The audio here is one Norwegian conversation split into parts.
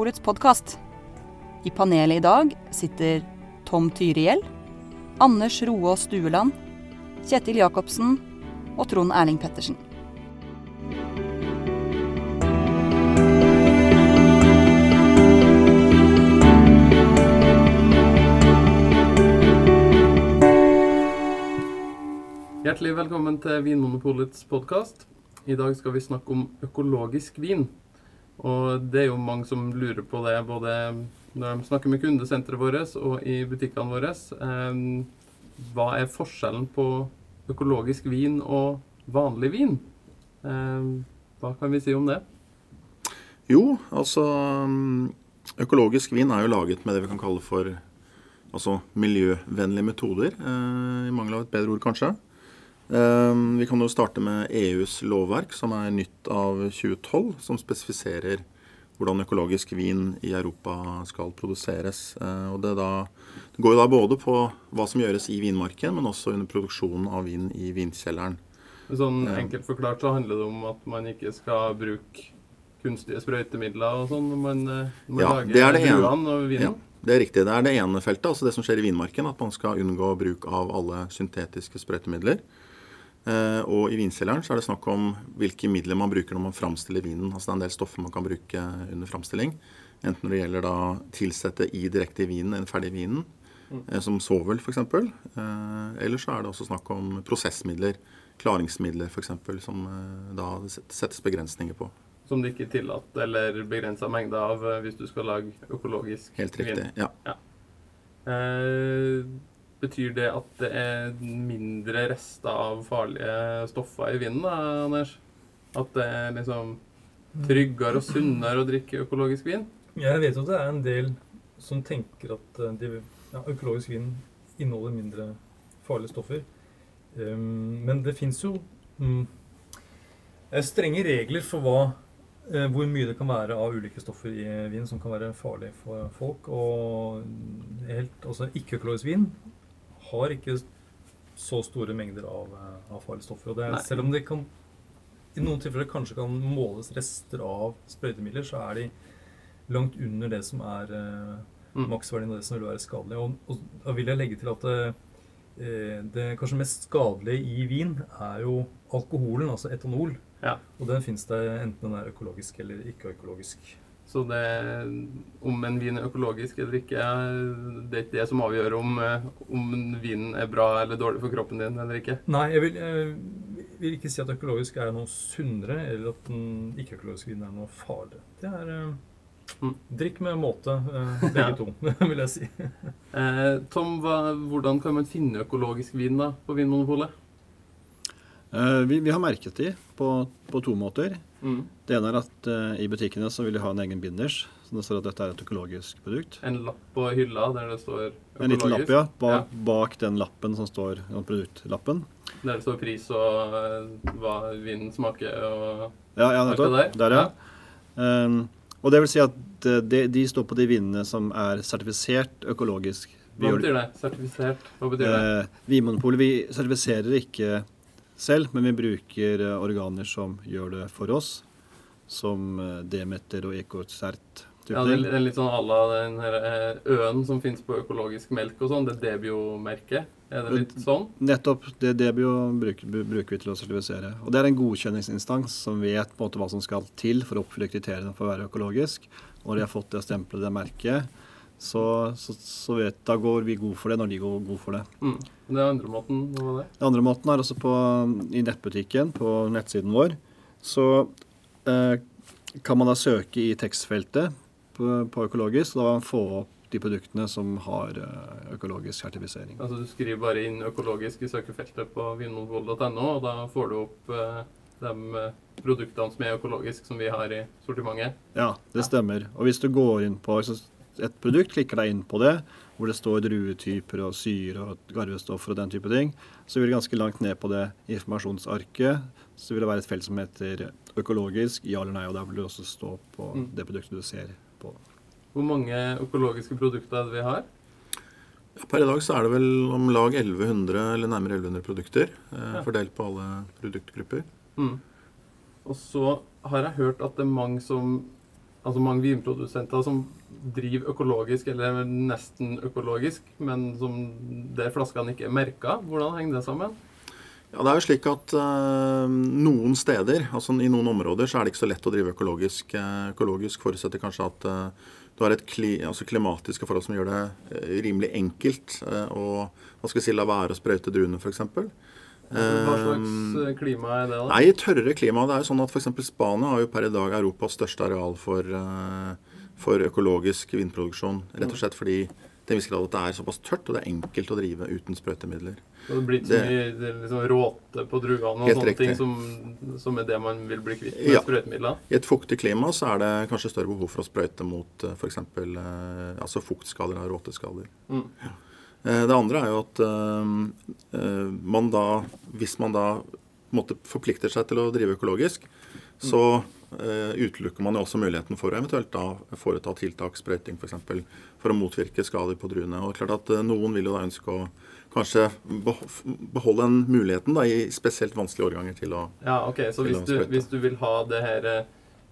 Vinmonopolets podkast. I panelet i dag sitter Tom Tyriell, Anders Roås Stueland, Kjetil Jacobsen og Trond Erling Pettersen. Hjertelig velkommen til Vinmonopolets podkast. I dag skal vi snakke om økologisk vin. Og det er jo mange som lurer på det, både når de snakker med kundesenteret vårt og i butikkene våre. Hva er forskjellen på økologisk vin og vanlig vin? Hva kan vi si om det? Jo, altså Økologisk vin er jo laget med det vi kan kalle for altså miljøvennlige metoder. Eh, I mangel av et bedre ord, kanskje. Eh, vi kan jo starte med EUs lovverk, som er nytt av 2012, som spesifiserer hvordan økologisk vin i Europa skal produseres. Eh, og det, da, det går jo da både på hva som gjøres i vinmarken, men også under produksjonen av vin i vinkjelleren. Sånn enkelt forklart så handler det om at man ikke skal bruke kunstige sprøytemidler og sånn når man, eh, når man Ja, lager det er det druene og vinen. Ja, det er riktig. Det er det ene feltet, altså det som skjer i vinmarken. At man skal unngå bruk av alle syntetiske sprøytemidler. Eh, og i vinkjelleren så er det snakk om hvilke midler man bruker når man framstiller vinen. Altså det er en del stoffer man kan bruke under framstilling. Enten når det gjelder da tilsette i direkte i vinen, den ferdige vinen, eh, som sovel f.eks. Eh, eller så er det også snakk om prosessmidler. Klaringsmidler f.eks. som da settes begrensninger på. Som det ikke er tillatt eller begrensa mengde av hvis du skal lage økologisk Helt riktig. vin. Ja. Eh, betyr det at det er mindre rester av farlige stoffer i vinen, da, Anders? At det er liksom tryggere og sunnere å drikke økologisk vin? Jeg vet jo at det er en del som tenker at eh, de, ja, økologisk vin inneholder mindre farlige stoffer. Um, men det fins jo eh, strenge regler for hva, uh, hvor mye det kan være av ulike stoffer i vin som kan være farlig for folk. Og helt, altså ikke-økologisk vin har ikke så store mengder av, eh, av farlige stoffer. Og det er, Nei. selv om det kan i noen tilfeller kanskje kan måles rester av sprøytemidler, så er de langt under det som er eh, Mm. maksverdien av det som vil være skadelig. Og, og da vil jeg legge til at det, eh, det kanskje mest skadelige i vin er jo alkoholen, altså etanol. Ja. Og den fins det enten den er økologisk eller ikke økologisk. Så det, om en vin er økologisk eller ikke, det er ikke det som avgjør om, eh, om vinen er bra eller dårlig for kroppen din eller ikke. Nei, jeg vil, jeg vil ikke si at økologisk er noe sunnere, eller at den ikke-økologiske vinen er noe farligere. Det er eh, Mm. Drikk med måte, eh, begge Ja. to, vil jeg si. Eh, Tom, hva, hvordan kan man finne økologisk vin da på Vinmonopolet? Eh, vi, vi har merket de på, på to måter. Mm. Det ene er at uh, i butikkene så vil de ha en egen binders. Så det står at dette er et økologisk produkt. En lapp på hylla der det står økologisk. En liten lapp, ja. Bak, Ja. bak den lappen som står ja, produktlappen. Der det står pris og uh, hva vinen smaker og Ja, ja nettopp. der? Der, ja. Um, og det vil si at eh, de, de står på de vinene som er sertifisert økologisk. Hva betyr det? Sertifisert? Hva betyr det? Eh, Vinmonopolet vi sertifiserer ikke selv, men vi bruker eh, organer som gjør det for oss. Som eh, Demeter og Ecocert. Ja, det er litt sånn à la den her eh, øen som finnes på økologisk melk og sånn. Det Debio-merket. Er det litt sånn? Nettopp. Det Debio bruker, bruker vi til å sertifisere. Og det er en godkjenningsinstans som vet på en måte hva som skal til for å oppfylle kriteriene for å være økologisk. Og når de har fått det stempelet, det merket, så, så, så vet, da går vi god for det når de går god for det. Mm. Det andre måten. Hva var det? Den andre måten er også på, i nettbutikken, på nettsiden vår. Så eh, kan man da søke i tekstfeltet på, på økologisk, og da man få opp de produktene som har eh, økologisk sertifisering. Altså Du skriver bare inn 'økologisk' i søkefeltet på vinmonopol.no, og da får du opp eh, de eh, produktene som er økologiske, som vi har i sortimentet. Ja, det stemmer. Og hvis du går inn på et produkt, klikker deg inn på det, hvor det står druetyper og syre og garvestoffer og den type ting, så vil det ganske langt ned på det informasjonsarket, så vil det være et felt som heter økologisk, ja eller nei, og der vil det også stå på Mm. det produktet du ser på. Hvor mange økologiske produkter er det vi har? Per i dag så er det vel om lag 1100, eller nærmere 1100 produkter, eh, Ja. fordelt på alle produktgrupper. Mm. Og så har jeg hørt at det er mange som altså mange vinprodusenter som driver økologisk eller nesten økologisk, men som der flaskene ikke er merka. Hvordan henger det sammen? Ja, det er jo slik at uh, Noen steder, altså i noen områder, så er det ikke så lett å drive økologisk. Uh, økologisk forutsetter kanskje at uh, du har et kli, altså klimatiske forhold som gjør det rimelig enkelt å hva skal vi si, la være å sprøyte druene, f.eks. Hva slags klima er det? da? Nei, Tørrere klima. Det er jo sånn at F.eks. Spania har jo per i dag Europas største areal for, for økologisk vindproduksjon. Rett og slett fordi til en viss grad at det er såpass tørt, og det er enkelt å drive uten sprøytemidler. Så det blir ikke så mye liksom, råte på druene og sånne riktig. ting som, som, er det man vil bli kvitt med ja. sprøytemidler? I et fuktig klima så er det kanskje større behov for å sprøyte mot eh, f.eks. Eh, altså fuktskader og råteskader. Mm. Ja. Eh, det andre er jo at uh, man da, hvis man da måtte forplikter seg til å drive økologisk, så utelukker man jo også muligheten for å eventuelt da foreta tiltak, sprøyting f.eks., for, eksempel, for å motvirke skader på druene. Og klart at Noen vil jo da ønske å kanskje beholde den muligheten da, i spesielt vanskelige årganger til å Ja, ok, Så hvis du, hvis du, vil ha det her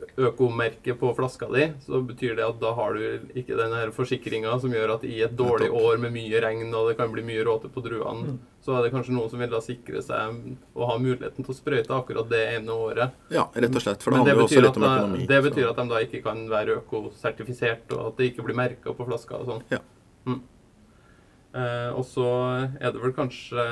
eh, økomerket på flaska di, så betyr det at da har du ikke den forsikringa som gjør at i et dårlig år med mye regn og det kan bli mye råte på druene, mm. så er det kanskje noen som vil da sikre seg å ha muligheten til å sprøyte akkurat det ene året. Ja, rett og slett. For det handler jo også litt om økonomi. Det betyr så. at de da ikke kan være økosertifisert, og at det ikke blir merka på flaska og sånn. Ja. Mm. Eh, og så er det vel kanskje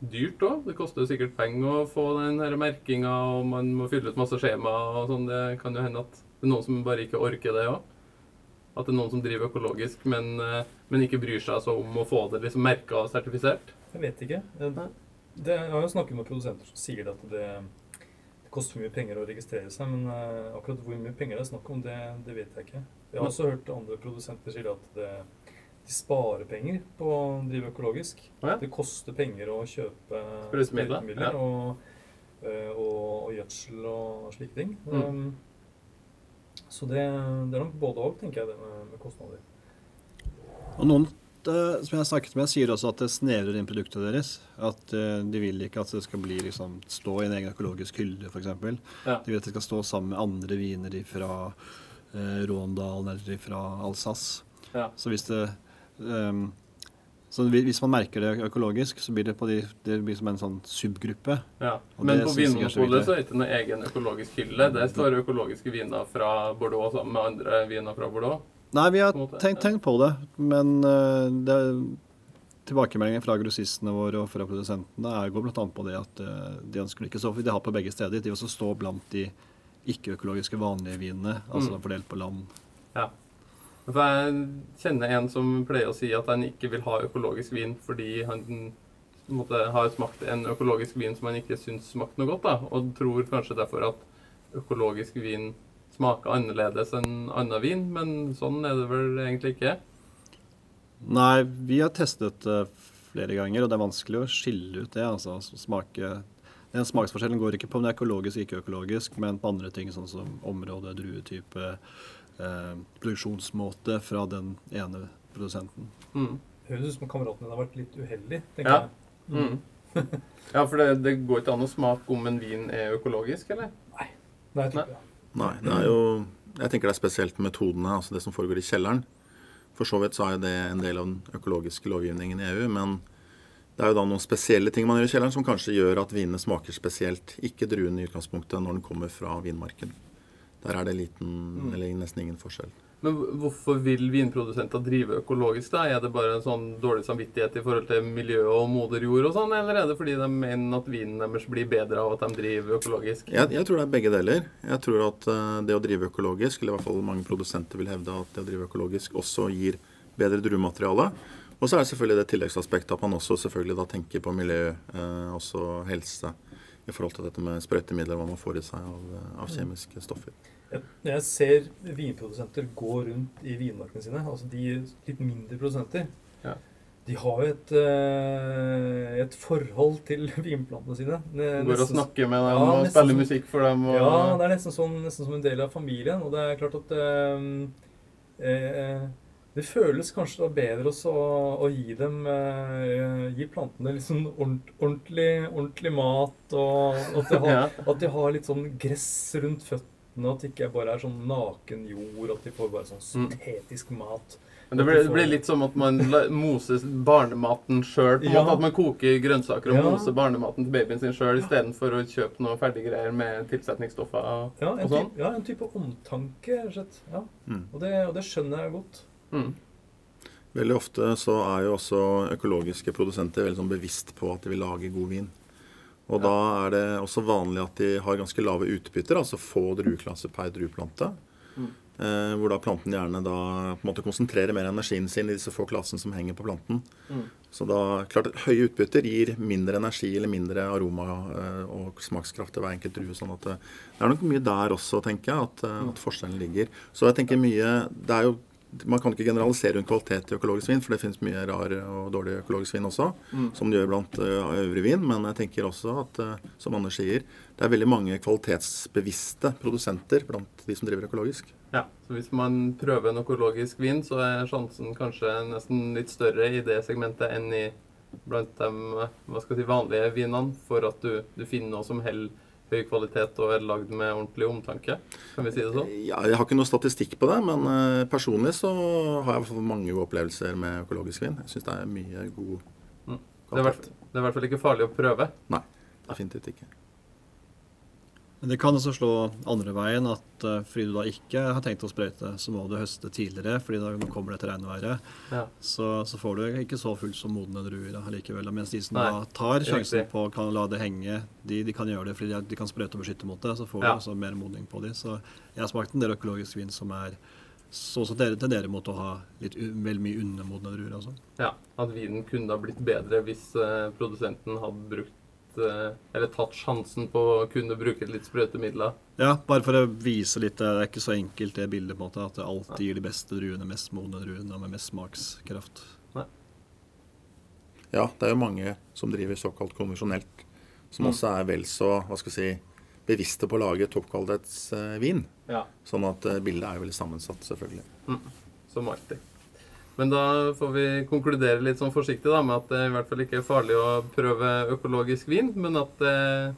dyrt òg. Det koster jo sikkert penger å få den merkinga, og man må fylle ut masse skjema og sånn. Det kan jo hende at det er noen som bare ikke orker det òg. At det er noen som driver økologisk, men, eh, men ikke bryr seg så om å få det liksom merka og sertifisert. Jeg vet ikke. Jeg, det, jeg har jo snakket med produsenter som sier at det, det koster mye penger å registrere seg, men uh, akkurat hvor mye penger det er snakk om, det, det vet jeg ikke. Jeg har også hørt andre produsenter si at det de sparer penger på å drive økologisk. Ja. Det koster penger å kjøpe sprøytemidler ja. og, eh, og, og, gjødsel og slike ting. Mm. Um, så det, det, er nok både òg, tenker jeg, det med, med, kostnader. Og noen eh, som jeg har snakket med, sier også at det snevrer inn produktet deres. At uh, de vil ikke at det skal bli, liksom, stå i en egen økologisk hylle, f.eks. Ja. De vil at det skal stå sammen med andre viner fra eh, Råndalen eller fra Alsace. Ja. Så hvis det Um, så hvis man merker det økologisk, så blir det, de, det blir som en sånn subgruppe. Ja, Men på Vinmonopolet så er det ikke noen egen økologisk hylle. Det står økologiske viner fra Bordeaux sammen med andre viner fra Bordeaux. Nei, vi har tenkt, tenkt, på det, men uh, det, tilbakemeldingen fra grossistene våre og fra produsentene er, går bl.a. på det at uh, de ønsker ikke så De har på begge steder. De også står blant de ikke-økologiske vanlige vinene, altså mm. fordelt på land. Ja. For jeg kjenner en som pleier å si at han ikke vil ha økologisk vin fordi han måtte, har smakt en økologisk vin som han ikke syns smakte noe godt, da, og tror kanskje derfor at økologisk vin smaker annerledes enn annen vin, men sånn er det vel egentlig ikke? Nei, vi har testet det flere ganger, og det er vanskelig å skille ut det. altså smake den Smaksforskjellen går ikke på om det er økologisk eller ikke økologisk, men på andre ting, sånn som område, druetype, eh, produksjonsmåte fra den ene produsenten. Mm. Høres ut som kameraten din har vært litt uheldig, tenker ja. jeg. Mm. ja, for det, det, går ikke an å smake om en vin er økologisk, eller? Nei. Nei, jeg Nei. Nei, det er jo Jeg tenker det er spesielt metodene, altså det som foregår i kjelleren. For så vidt så er det en del av den økologiske lovgivningen i EU, men det er jo da noen spesielle ting man gjør i kjelleren som kanskje gjør at vinene smaker spesielt. Ikke druene i utgangspunktet når den kommer fra vinmarken. Der er det liten, mm. eller nesten ingen forskjell. Men hvorfor vil vinprodusenter drive økologisk? da? Er det bare en sånn dårlig samvittighet i forhold til miljø og moder jord og sånn, eller er det fordi de mener at vinen deres blir bedre av at de driver økologisk? Jeg, jeg tror det er begge deler. Jeg tror at uh, det å drive økologisk, eller i hvert fall mange produsenter vil hevde at det å drive økologisk også gir bedre druemateriale. Og så er det selvfølgelig det tilleggsaspektet at man også selvfølgelig da tenker på miljø, eh, også helse i forhold til dette med sprøytemidler, hva man får i seg av, av kjemiske stoffer. Når jeg ser vinprodusenter gå rundt i vinmarkene sine, altså de litt mindre produsenter ja. De har jo et, uh, et, forhold til vinplantene sine. Nesten, Går og snakker med dem ja, og spiller som, musikk for dem. Og... Ja, det er nesten, sånn, nesten, som en del av familien. Og det er klart at uh, uh, det føles kanskje bedre også å, å gi dem eh, Gi plantene liksom ordentlig, ordentlig mat, og at de, har, ja. at de har litt sånn gress rundt føttene at det ikke bare er sånn naken jord, at de får bare sånn Mm. syntetisk mat. Men det blir, det blir litt som at man moser barnematen sjøl. Ja. At man koker grønnsaker og Ja. moser barnematen til babyen sin sjøl istedenfor å kjøpe noe ferdiggreier med tilsetningsstoffer. og- Ja, Og en, sånn? ja, en type omtanke, rett og slett. Ja. Mm. Og, det, og det skjønner jeg godt. Mm. Veldig ofte så er jo også økologiske produsenter veldig sånn bevisst på at de vil lage god vin. Og da er det også vanlig at de har ganske lave utbytter, altså få drueklasser per drueplante. Mm. Eh, hvor da planten gjerne da på en måte konsentrerer mer energien sin i disse få klassene som henger på planten. Mm. Så da, klart Høye utbytter gir mindre energi eller mindre aroma eh, og smakskraft til hver enkelt drue. sånn at det, det er nok mye der også, tenker jeg, at, eh, at forskjellen ligger. Så jeg tenker mye det er jo, Man kan ikke generalisere rundt kvalitet i økologisk vin, for det finnes mye rar og dårlig økologisk vin også, Mm. som det gjør blant uh, øvrig vin. Men jeg tenker også at, uh, som Anders sier, det er veldig mange kvalitetsbevisste produsenter blant de som driver økologisk. Ja, så Hvis man prøver en økologisk vin, så er sjansen kanskje nesten litt større i det segmentet enn i blant de skal si, vanlige vinene, for at du, du finner noe som holder høy kvalitet og er lagd med ordentlig omtanke. Kan vi si det sånn? Ja, jeg har ikke noe statistikk på det, men eh, personlig så har jeg i hvert fall mange gode opplevelser med økologisk vin. Jeg syns det er mye god Mm. Det kvalitet. det er i hvert fall ikke farlig å prøve. Nei, Definitivt ikke. Men det kan også slå andre veien, at uh, fordi du da ikke har tenkt å sprøyte, så må du høste tidligere, fordi da nå kommer det til regnværet. Ja. Så, så får du ikke så fullt som modne druer allikevel. Mens de som Nei, da tar sjansen riktig. på kan la det henge, de, de kan gjøre det fordi de, de kan sprøyte og beskytte mot det. Så får Ja. du også mer modning på de. Så jeg har smakt en del økologisk vin som er så også dere tenderer mot å ha litt vel mye undermodne druer. Altså. Ja, At vinen kunne ha blitt bedre hvis uh, produsenten hadde brukt Eller tatt sjansen på å kunne bruke litt sprøyte midler. Ja, bare for å vise litt, det er ikke så enkelt det bildet på en måte, at det alltid gir de beste druene, mest modne druene med mest smakskraft. Ja, det er jo mange som driver såkalt konvensjonelt, som Mm. også er vel så hva skal jeg si, bevisste på å lage toppkvalitetsvin. Ja. Sånn at eh, bildet er jo veldig sammensatt, selvfølgelig. Som alltid. Men da får vi konkludere litt sånn forsiktig da, med at det i hvert fall ikke er farlig å prøve økologisk vin, men at det er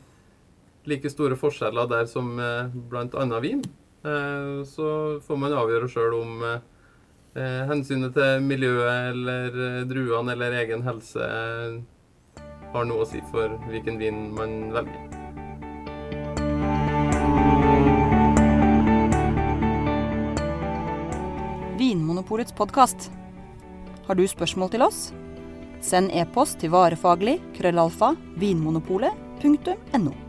like store forskjeller der som bl.a. blant annet vin. Eh, Så får man avgjøre sjøl om eh, eh, hensynet til miljøet eller eh, druene eller egen helse eh, har noe å si for hvilken vin man velger. Vinmonopolets podkast. Har du spørsmål til oss? Send e-post til varefaglig krøllalfa vinmonopolet.no.